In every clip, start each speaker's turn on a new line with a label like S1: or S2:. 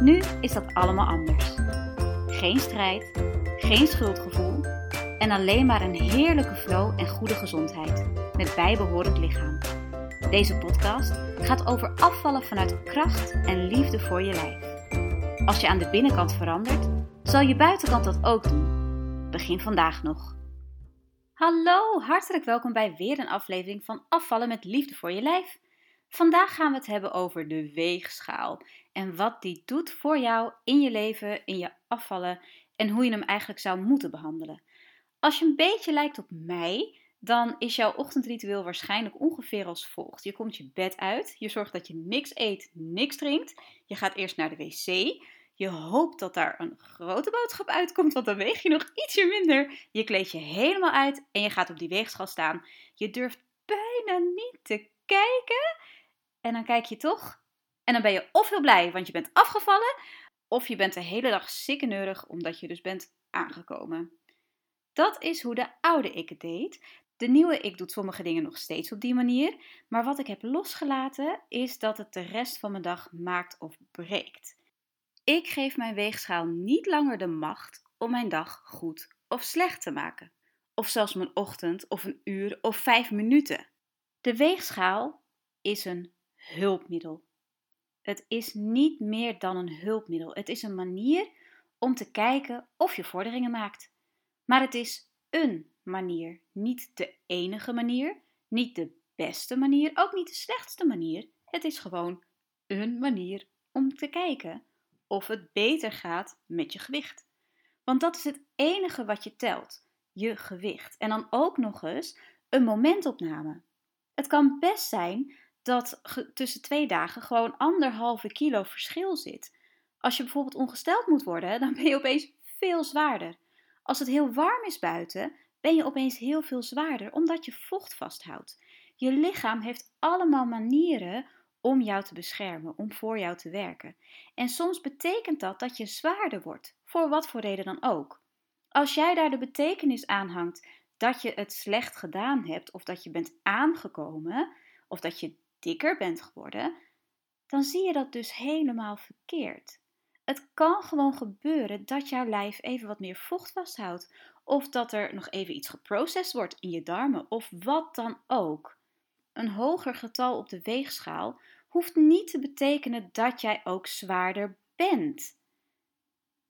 S1: Nu is dat allemaal anders. Geen strijd, geen schuldgevoel en alleen maar een heerlijke flow en goede gezondheid met bijbehorend lichaam. Deze podcast gaat over afvallen vanuit kracht en liefde voor je lijf. Als je aan de binnenkant verandert, zal je buitenkant dat ook doen. Begin vandaag nog. Hallo, hartelijk welkom bij weer een aflevering van Afvallen met liefde voor je lijf. Vandaag gaan we het hebben over de weegschaal en wat die doet voor jou in je leven, in je afvallen en hoe je hem eigenlijk zou moeten behandelen. Als je een beetje lijkt op mij, dan is jouw ochtendritueel waarschijnlijk ongeveer als volgt. Je komt je bed uit, je zorgt dat je niks eet, niks drinkt. Je gaat eerst naar de wc. Je hoopt dat daar een grote boodschap uitkomt, want dan weeg je nog ietsje minder. Je kleed je helemaal uit en je gaat op die weegschaal staan. Je durft bijna niet te kijken. En dan kijk je toch. En dan ben je of heel blij, want je bent afgevallen. Of je bent de hele dag sikkeneurig, omdat je dus bent aangekomen. Dat is hoe de oude ik het deed. De nieuwe ik doet sommige dingen nog steeds op die manier. Maar wat ik heb losgelaten is dat het de rest van mijn dag maakt of breekt. Ik geef mijn weegschaal niet langer de macht om mijn dag goed of slecht te maken. Of zelfs mijn ochtend of een uur of vijf minuten. De weegschaal is een hulpmiddel. Het is niet meer dan een hulpmiddel. Het is een manier om te kijken of je vorderingen maakt. Maar het is een manier, niet de enige manier, niet de beste manier, ook niet de slechtste manier. Het is gewoon een manier om te kijken of het beter gaat met je gewicht. Want dat is het enige wat je telt, je gewicht. En dan ook nog eens een momentopname. Het kan best zijn dat tussen twee dagen gewoon anderhalve kilo verschil zit. Als je bijvoorbeeld ongesteld moet worden, dan ben je opeens veel zwaarder. Als het heel warm is buiten, ben je opeens heel veel zwaarder omdat je vocht vasthoudt. Je lichaam heeft allemaal manieren om jou te beschermen, om voor jou te werken. En soms betekent dat dat je zwaarder wordt, voor wat voor reden dan ook. Als jij daar de betekenis aan hangt dat je het slecht gedaan hebt, of dat je bent aangekomen, of dat je dikker bent geworden, dan zie je dat dus helemaal verkeerd. Het kan gewoon gebeuren dat jouw lijf even wat meer vocht vasthoudt, of dat er nog even iets geprocessed wordt in je darmen, of wat dan ook. Een hoger getal op de weegschaal hoeft niet te betekenen dat jij ook zwaarder bent.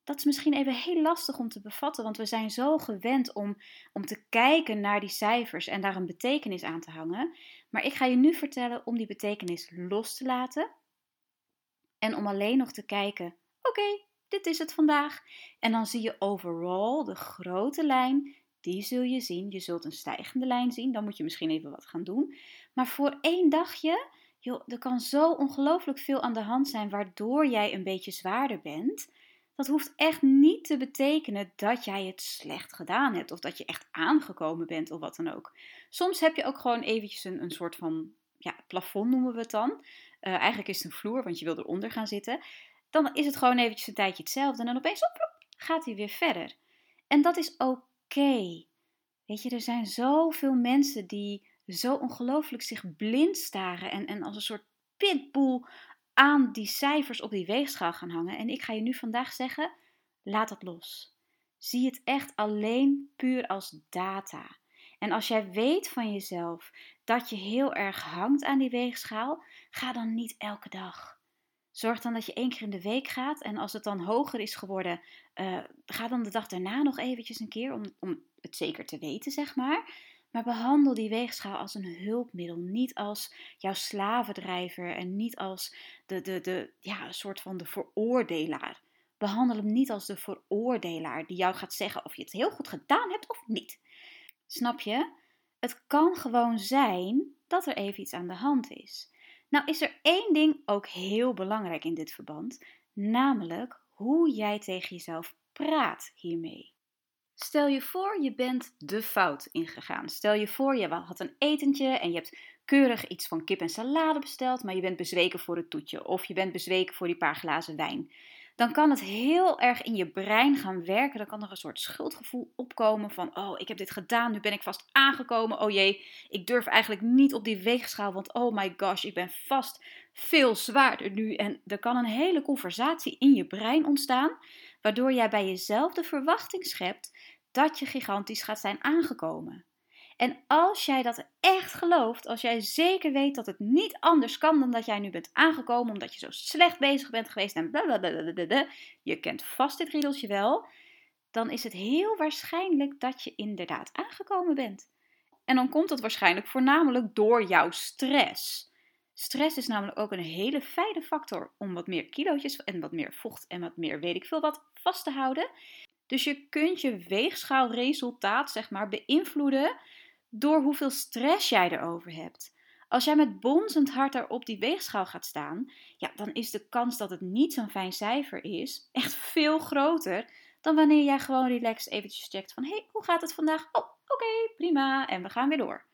S1: Dat is misschien even heel lastig om te bevatten, want we zijn zo gewend om, om te kijken naar die cijfers en daar een betekenis aan te hangen. Maar ik ga je nu vertellen om die betekenis los te laten en om alleen nog te kijken: oké, dit is het vandaag. En dan zie je overal de grote lijn, die zul je zien. Je zult een stijgende lijn zien, dan moet je misschien even wat gaan doen. Maar voor één dagje, joh, er kan zo ongelooflijk veel aan de hand zijn waardoor jij een beetje zwaarder bent. Dat hoeft echt niet te betekenen dat jij het slecht gedaan hebt of dat je echt aangekomen bent of wat dan ook. Soms heb je ook gewoon eventjes een, een soort van ja, plafond noemen we het dan. Uh, eigenlijk is het een vloer, want je wil eronder gaan zitten. Dan is het gewoon eventjes een tijdje hetzelfde en dan opeens op, gaat hij weer verder. En dat is oké. Weet je, er zijn zoveel mensen die zo ongelooflijk zich blind staren en, en als een soort pitbull aan die cijfers op die weegschaal gaan hangen. En ik ga je nu vandaag zeggen: laat dat los. Zie het echt alleen puur als data. En als jij weet van jezelf dat je heel erg hangt aan die weegschaal, ga dan niet elke dag. Zorg dan dat je één keer in de week gaat. En als het dan hoger is geworden, uh, ga dan de dag daarna nog eventjes een keer om, om het zeker te weten, zeg maar. Maar behandel die weegschaal als een hulpmiddel, niet als jouw slavendrijver en niet als de, de, de ja, soort van de veroordelaar. Behandel hem niet als de veroordelaar die jou gaat zeggen of je het heel goed gedaan hebt of niet. Snap je? Het kan gewoon zijn dat er even iets aan de hand is. Nou is er één ding ook heel belangrijk in dit verband, namelijk hoe jij tegen jezelf praat hiermee. Stel je voor, je bent de fout ingegaan. Stel je voor, je had een etentje en je hebt keurig iets van kip en salade besteld, maar je bent bezweken voor het toetje of je bent bezweken voor die paar glazen wijn dan kan het heel erg in je brein gaan werken. Dan kan er een soort schuldgevoel opkomen van, oh, ik heb dit gedaan, nu ben ik vast aangekomen. Oh jee, ik durf eigenlijk niet op die weegschaal, want oh my gosh, ik ben vast veel zwaarder nu. En er kan een hele conversatie in je brein ontstaan, waardoor jij bij jezelf de verwachting schept dat je gigantisch gaat zijn aangekomen. En als jij dat echt gelooft, als jij zeker weet dat het niet anders kan dan dat jij nu bent aangekomen omdat je zo slecht bezig bent geweest en blablabla, je kent vast dit riedeltje wel, dan is het heel waarschijnlijk dat je inderdaad aangekomen bent. En dan komt dat waarschijnlijk voornamelijk door jouw stress. Stress is namelijk ook een hele fijne factor om wat meer kilootjes en wat meer vocht en wat meer weet ik veel wat vast te houden. Dus je kunt je weegschaalresultaat zeg maar beïnvloeden door hoeveel stress jij erover hebt. Als jij met bonzend hart daar op die weegschaal gaat staan, ja, dan is de kans dat het niet zo'n fijn cijfer is echt veel groter dan wanneer jij gewoon relaxed eventjes checkt van hé, hey, hoe gaat het vandaag? Oh, oké, prima, en we gaan weer door.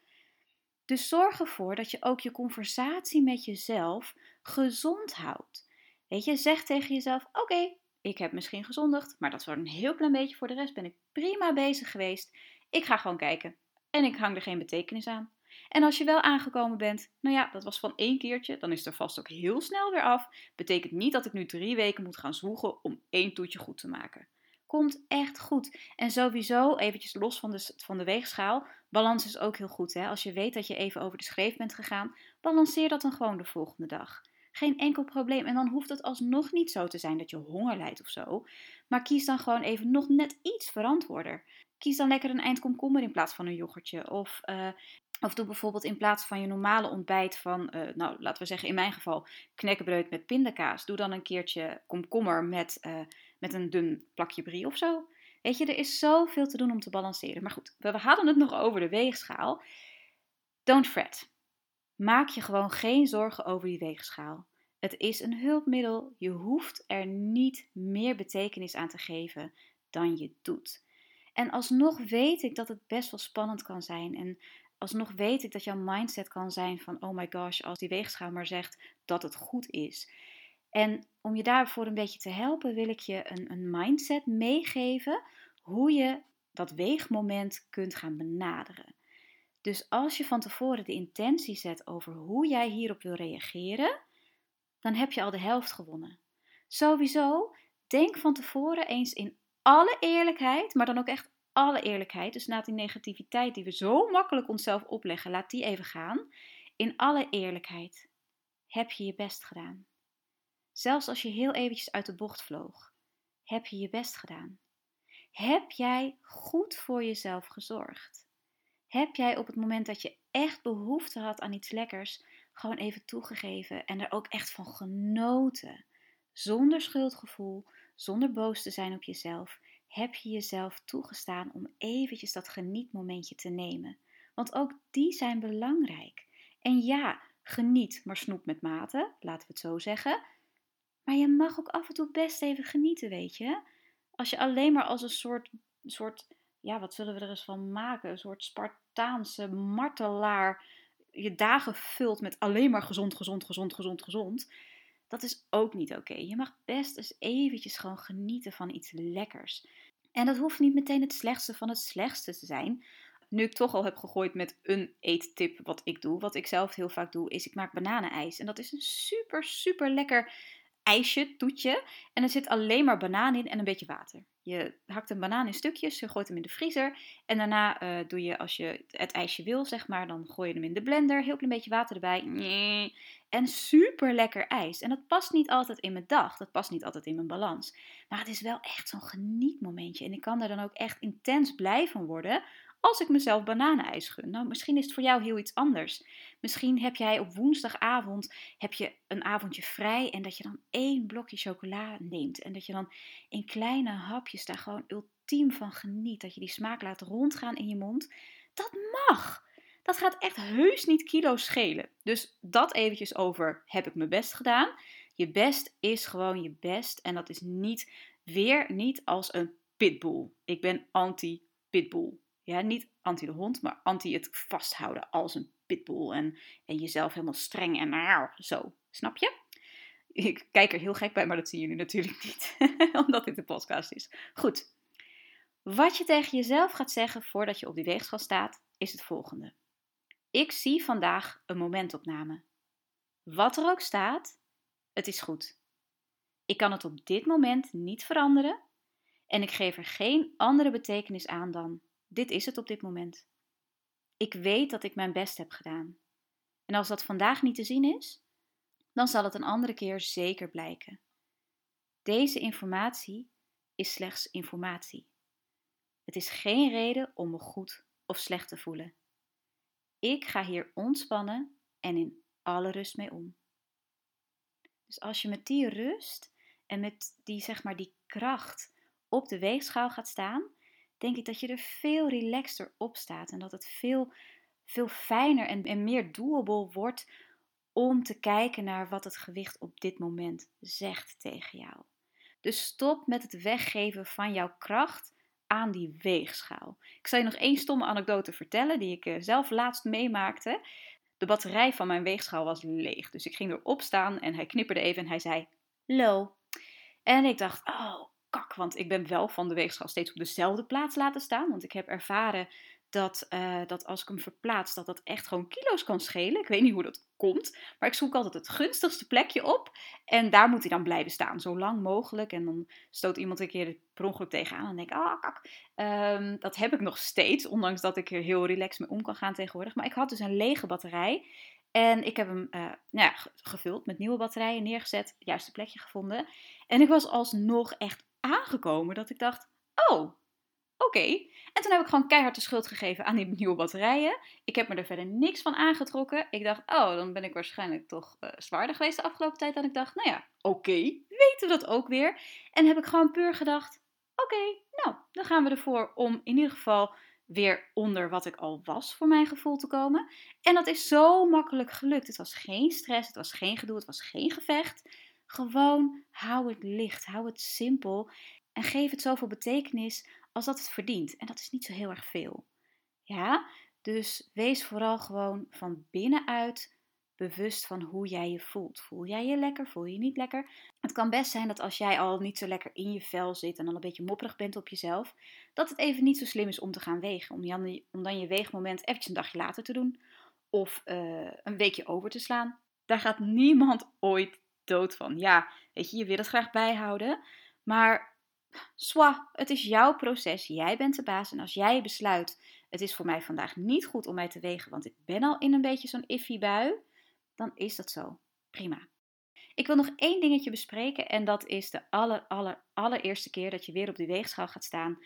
S1: Dus zorg ervoor dat je ook je conversatie met jezelf gezond houdt. Weet je, zeg tegen jezelf: Oké, ik heb misschien gezondigd, maar dat is een heel klein beetje. Voor de rest ben ik prima bezig geweest. Ik ga gewoon kijken en ik hang er geen betekenis aan. En als je wel aangekomen bent, nou ja, dat was van één keertje, dan is er vast ook heel snel weer af. Betekent niet dat ik nu drie weken moet gaan zwoegen om één toetje goed te maken. Komt echt goed. En sowieso, eventjes los van de, van de weegschaal, balans is ook heel goed. Hè? Als je weet dat je even over de schreef bent gegaan, balanceer dat dan gewoon de volgende dag. Geen enkel probleem. En dan hoeft het alsnog niet zo te zijn dat je honger lijdt of zo. Maar kies dan gewoon even nog net iets verantwoorder. Kies dan lekker een eind komkommer in plaats van een yoghurtje. Of, uh, of doe bijvoorbeeld in plaats van je normale ontbijt van, uh, nou laten we zeggen in mijn geval, knekkenbreud met pindakaas. Doe dan een keertje komkommer met, uh, met een dun plakje brie of zo. Weet je, er is zoveel te doen om te balanceren. Maar goed, we hadden het nog over de weegschaal. Don't fret. Maak je gewoon geen zorgen over die weegschaal. Het is een hulpmiddel. Je hoeft er niet meer betekenis aan te geven dan je doet. En alsnog weet ik dat het best wel spannend kan zijn. En alsnog weet ik dat jouw mindset kan zijn van oh my gosh, als die weegschaal maar zegt dat het goed is. En om je daarvoor een beetje te helpen, wil ik je een, een mindset meegeven hoe je dat weegmoment kunt gaan benaderen. Dus als je van tevoren de intentie zet over hoe jij hierop wil reageren, dan heb je al de helft gewonnen. Sowieso, denk van tevoren eens in alle eerlijkheid, maar dan ook echt alle eerlijkheid, dus laat die negativiteit die we zo makkelijk onszelf opleggen, laat die even gaan. In alle eerlijkheid, heb je je best gedaan? Zelfs als je heel eventjes uit de bocht vloog, heb je je best gedaan? Heb jij goed voor jezelf gezorgd? Heb jij op het moment dat je echt behoefte had aan iets lekkers, gewoon even toegegeven en er ook echt van genoten? Zonder schuldgevoel, zonder boos te zijn op jezelf, heb je jezelf toegestaan om eventjes dat genietmomentje te nemen. Want ook die zijn belangrijk. En ja, geniet, maar snoep met mate, laten we het zo zeggen. Maar je mag ook af en toe best even genieten, weet je. Als je alleen maar als een soort, soort ja, wat zullen we er eens van maken? Een soort Spartaanse martelaar je dagen vult met alleen maar gezond, gezond, gezond, gezond, gezond. Dat is ook niet oké. Je mag best eens eventjes gewoon genieten van iets lekkers. En dat hoeft niet meteen het slechtste van het slechtste te zijn. Nu ik toch al heb gegooid met een eettip wat ik doe, wat ik zelf heel vaak doe, is ik maak bananenijs. En dat is een super, super lekker ijsje, toetje. En er zit alleen maar banaan in en een beetje water. Je hakt een banaan in stukjes, je gooit hem in de vriezer. En daarna uh, doe je, als je het ijsje wil, zeg maar, dan gooi je hem in de blender. Heel klein beetje water erbij. En super lekker ijs. En dat past niet altijd in mijn dag. Dat past niet altijd in mijn balans. Maar het is wel echt zo'n genietmomentje. En ik kan er dan ook echt intens blij van worden als ik mezelf bananenijs gun. Nou, misschien is het voor jou heel iets anders. Misschien heb jij op woensdagavond heb je een avondje vrij en dat je dan één blokje chocola neemt. En dat je dan in kleine hapjes daar gewoon ultiem van geniet. Dat je die smaak laat rondgaan in je mond. Dat mag! Dat gaat echt heus niet kilo schelen. Dus dat eventjes over heb ik mijn best gedaan. Je best is gewoon je best. En dat is niet, weer niet als een pitbull. Ik ben anti-pitbull. Ja, niet anti de hond, maar anti het vasthouden als een pitbull. En, en jezelf helemaal streng en nou, zo. Snap je? Ik kijk er heel gek bij, maar dat zien jullie natuurlijk niet. Omdat dit een podcast is. Goed. Wat je tegen jezelf gaat zeggen voordat je op die weegschaal staat, is het volgende. Ik zie vandaag een momentopname. Wat er ook staat, het is goed. Ik kan het op dit moment niet veranderen en ik geef er geen andere betekenis aan dan dit is het op dit moment. Ik weet dat ik mijn best heb gedaan. En als dat vandaag niet te zien is, dan zal het een andere keer zeker blijken. Deze informatie is slechts informatie. Het is geen reden om me goed of slecht te voelen. Ik ga hier ontspannen en in alle rust mee om. Dus als je met die rust en met die, zeg maar, die kracht op de weegschaal gaat staan, denk ik dat je er veel relaxter op staat en dat het veel, veel fijner en, en meer doable wordt om te kijken naar wat het gewicht op dit moment zegt tegen jou. Dus stop met het weggeven van jouw kracht aan die weegschaal. Ik zal je nog één stomme anekdote vertellen die ik eh, zelf laatst meemaakte. De batterij van mijn weegschaal was leeg. Dus ik ging erop staan en hij knipperde even en hij zei: Low. En ik dacht: Oh, kak, want ik ben wel van de weegschaal steeds op dezelfde plaats laten staan. Want ik heb ervaren dat, uh, dat als ik hem verplaats, dat dat echt gewoon kilo's kan schelen. Ik weet niet hoe dat komt, maar ik zoek altijd het gunstigste plekje op. En daar moet hij dan blijven staan, zo lang mogelijk. En dan stoot iemand een keer per ongeluk tegenaan en denk ik, ah, kak. Um, dat heb ik nog steeds, ondanks dat ik er heel relaxed mee om kan gaan tegenwoordig. Maar ik had dus een lege batterij. En ik heb hem uh, nou ja, gevuld met nieuwe batterijen, neergezet, juiste plekje gevonden. En ik was alsnog echt aangekomen dat ik dacht: oh, oké. En toen heb ik gewoon keihard de schuld gegeven aan die nieuwe batterijen. Ik heb me er verder niks van aangetrokken. Ik dacht: oh, dan ben ik waarschijnlijk toch uh, zwaarder geweest de afgelopen tijd. Dat ik dacht: nou ja, oké, weten we dat ook weer. En heb ik gewoon puur gedacht: oké, nou, dan gaan we ervoor om in ieder geval weer onder wat ik al was voor mijn gevoel te komen. En dat is zo makkelijk gelukt. Het was geen stress, het was geen gedoe, het was geen gevecht. Gewoon hou het licht, hou het simpel en geef het zoveel betekenis als dat het verdient. En dat is niet zo heel erg veel. Ja, dus wees vooral gewoon van binnenuit bewust van hoe jij je voelt. Voel jij je lekker? Voel je je niet lekker? Het kan best zijn dat als jij al niet zo lekker in je vel zit en dan een beetje mopperig bent op jezelf, dat het even niet zo slim is om te gaan wegen. Om, dan, je weegmoment eventjes een dagje later te doen of uh, een weekje over te slaan. Daar gaat niemand ooit dood van. Ja, weet je, je wil het graag bijhouden. Maar swa, het is jouw proces. Jij bent de baas. En als jij besluit, het is voor mij vandaag niet goed om mij te wegen, want ik ben al in een beetje zo'n iffy bui, dan is dat zo. Prima. Ik wil nog één dingetje bespreken en dat is de aller, aller, allereerste keer dat je weer op die weegschaal gaat staan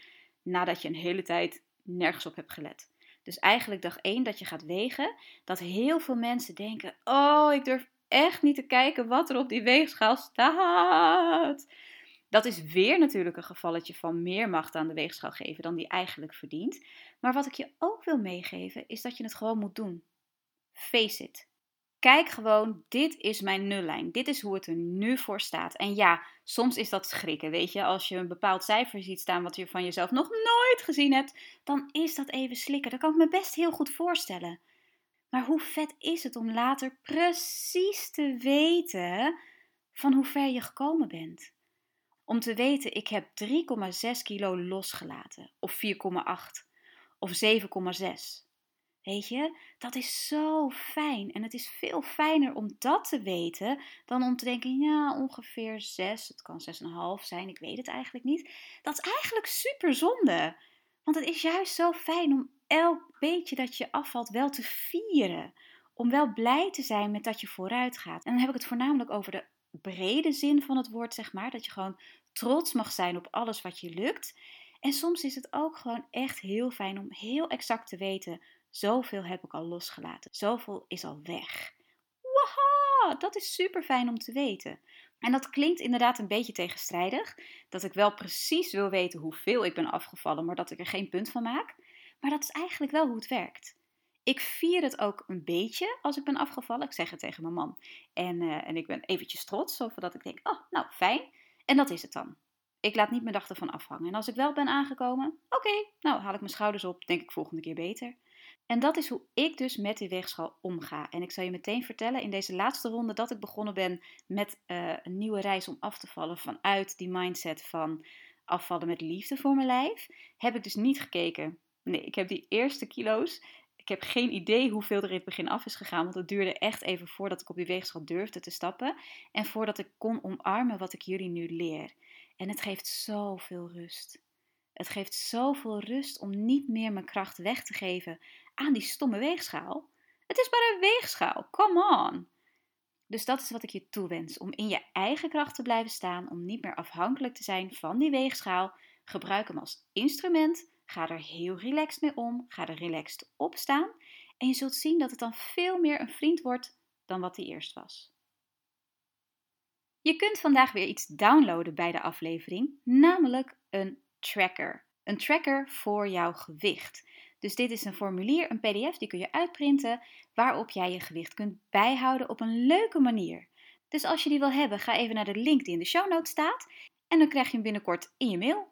S1: nadat je een hele tijd nergens op hebt gelet. Dus eigenlijk dag één dat je gaat wegen, dat heel veel mensen denken: Oh, ik durf echt niet te kijken wat er op die weegschaal staat. Dat is weer natuurlijk een gevalletje van meer macht aan de weegschaal geven dan die eigenlijk verdient. Maar wat ik je ook wil meegeven is dat je het gewoon moet doen. Face it. Kijk gewoon, dit is mijn nullijn. Dit is hoe het er nu voor staat. En ja, soms is dat schrikken, weet je. Als je een bepaald cijfer ziet staan wat je van jezelf nog nooit gezien hebt, dan is dat even slikken. Dat kan ik me best heel goed voorstellen. Maar hoe vet is het om later precies te weten van hoe ver je gekomen bent? Om te weten, ik heb 3,6 kilo losgelaten, of 4,8, of 7,6. Weet je, dat is zo fijn. En het is veel fijner om dat te weten dan om te denken, ja, ongeveer 6, het kan 6,5 zijn, ik weet het eigenlijk niet. Dat is eigenlijk super zonde. Want het is juist zo fijn om elk beetje dat je afvalt wel te vieren. Om wel blij te zijn met dat je vooruit gaat. En dan heb ik het voornamelijk over de brede zin van het woord, zeg maar. Dat je gewoon trots mag zijn op alles wat je lukt. En soms is het ook gewoon echt heel fijn om heel exact te weten: zoveel heb ik al losgelaten, zoveel is al weg. Waha, dat is super fijn om te weten. En dat klinkt inderdaad een beetje tegenstrijdig. Dat ik wel precies wil weten hoeveel ik ben afgevallen, maar dat ik er geen punt van maak. Maar dat is eigenlijk wel hoe het werkt. Ik vier het ook een beetje als ik ben afgevallen. Ik zeg het tegen mijn man. En, uh, en ik ben eventjes trots, zodat ik denk, oh, nou, fijn. En dat is het dan. Ik laat niet mijn dag ervan afhangen. En als ik wel ben aangekomen, oké, nou haal ik mijn schouders op, denk ik volgende keer beter. En dat is hoe ik dus met die weegschaal omga. En ik zal je meteen vertellen in deze laatste ronde dat ik begonnen ben met uh, een nieuwe reis om af te vallen vanuit die mindset van afvallen met liefde voor mijn lijf. Heb ik dus niet gekeken. Nee, ik heb die eerste kilo's. Ik heb geen idee hoeveel er in het begin af is gegaan, want het duurde echt even voordat ik op die weegschaal durfde te stappen en voordat ik kon omarmen wat ik jullie nu leer. En het geeft zoveel rust. Het geeft zoveel rust om niet meer mijn kracht weg te geven aan die stomme weegschaal. Het is maar een weegschaal, come on! Dus dat is wat ik je toewens: om in je eigen kracht te blijven staan, om niet meer afhankelijk te zijn van die weegschaal. Gebruik hem als instrument. Ga er heel relaxed mee om. Ga er relaxed op staan. En je zult zien dat het dan veel meer een vriend wordt dan wat hij eerst was. Je kunt vandaag weer iets downloaden bij de aflevering, namelijk een tracker. Een tracker voor jouw gewicht. Dus dit is een formulier, een PDF, die kun je uitprinten, waarop jij je gewicht kunt bijhouden op een leuke manier. Dus als je die wil hebben, ga even naar de link die in de show notes staat en dan krijg je hem binnenkort in je mail.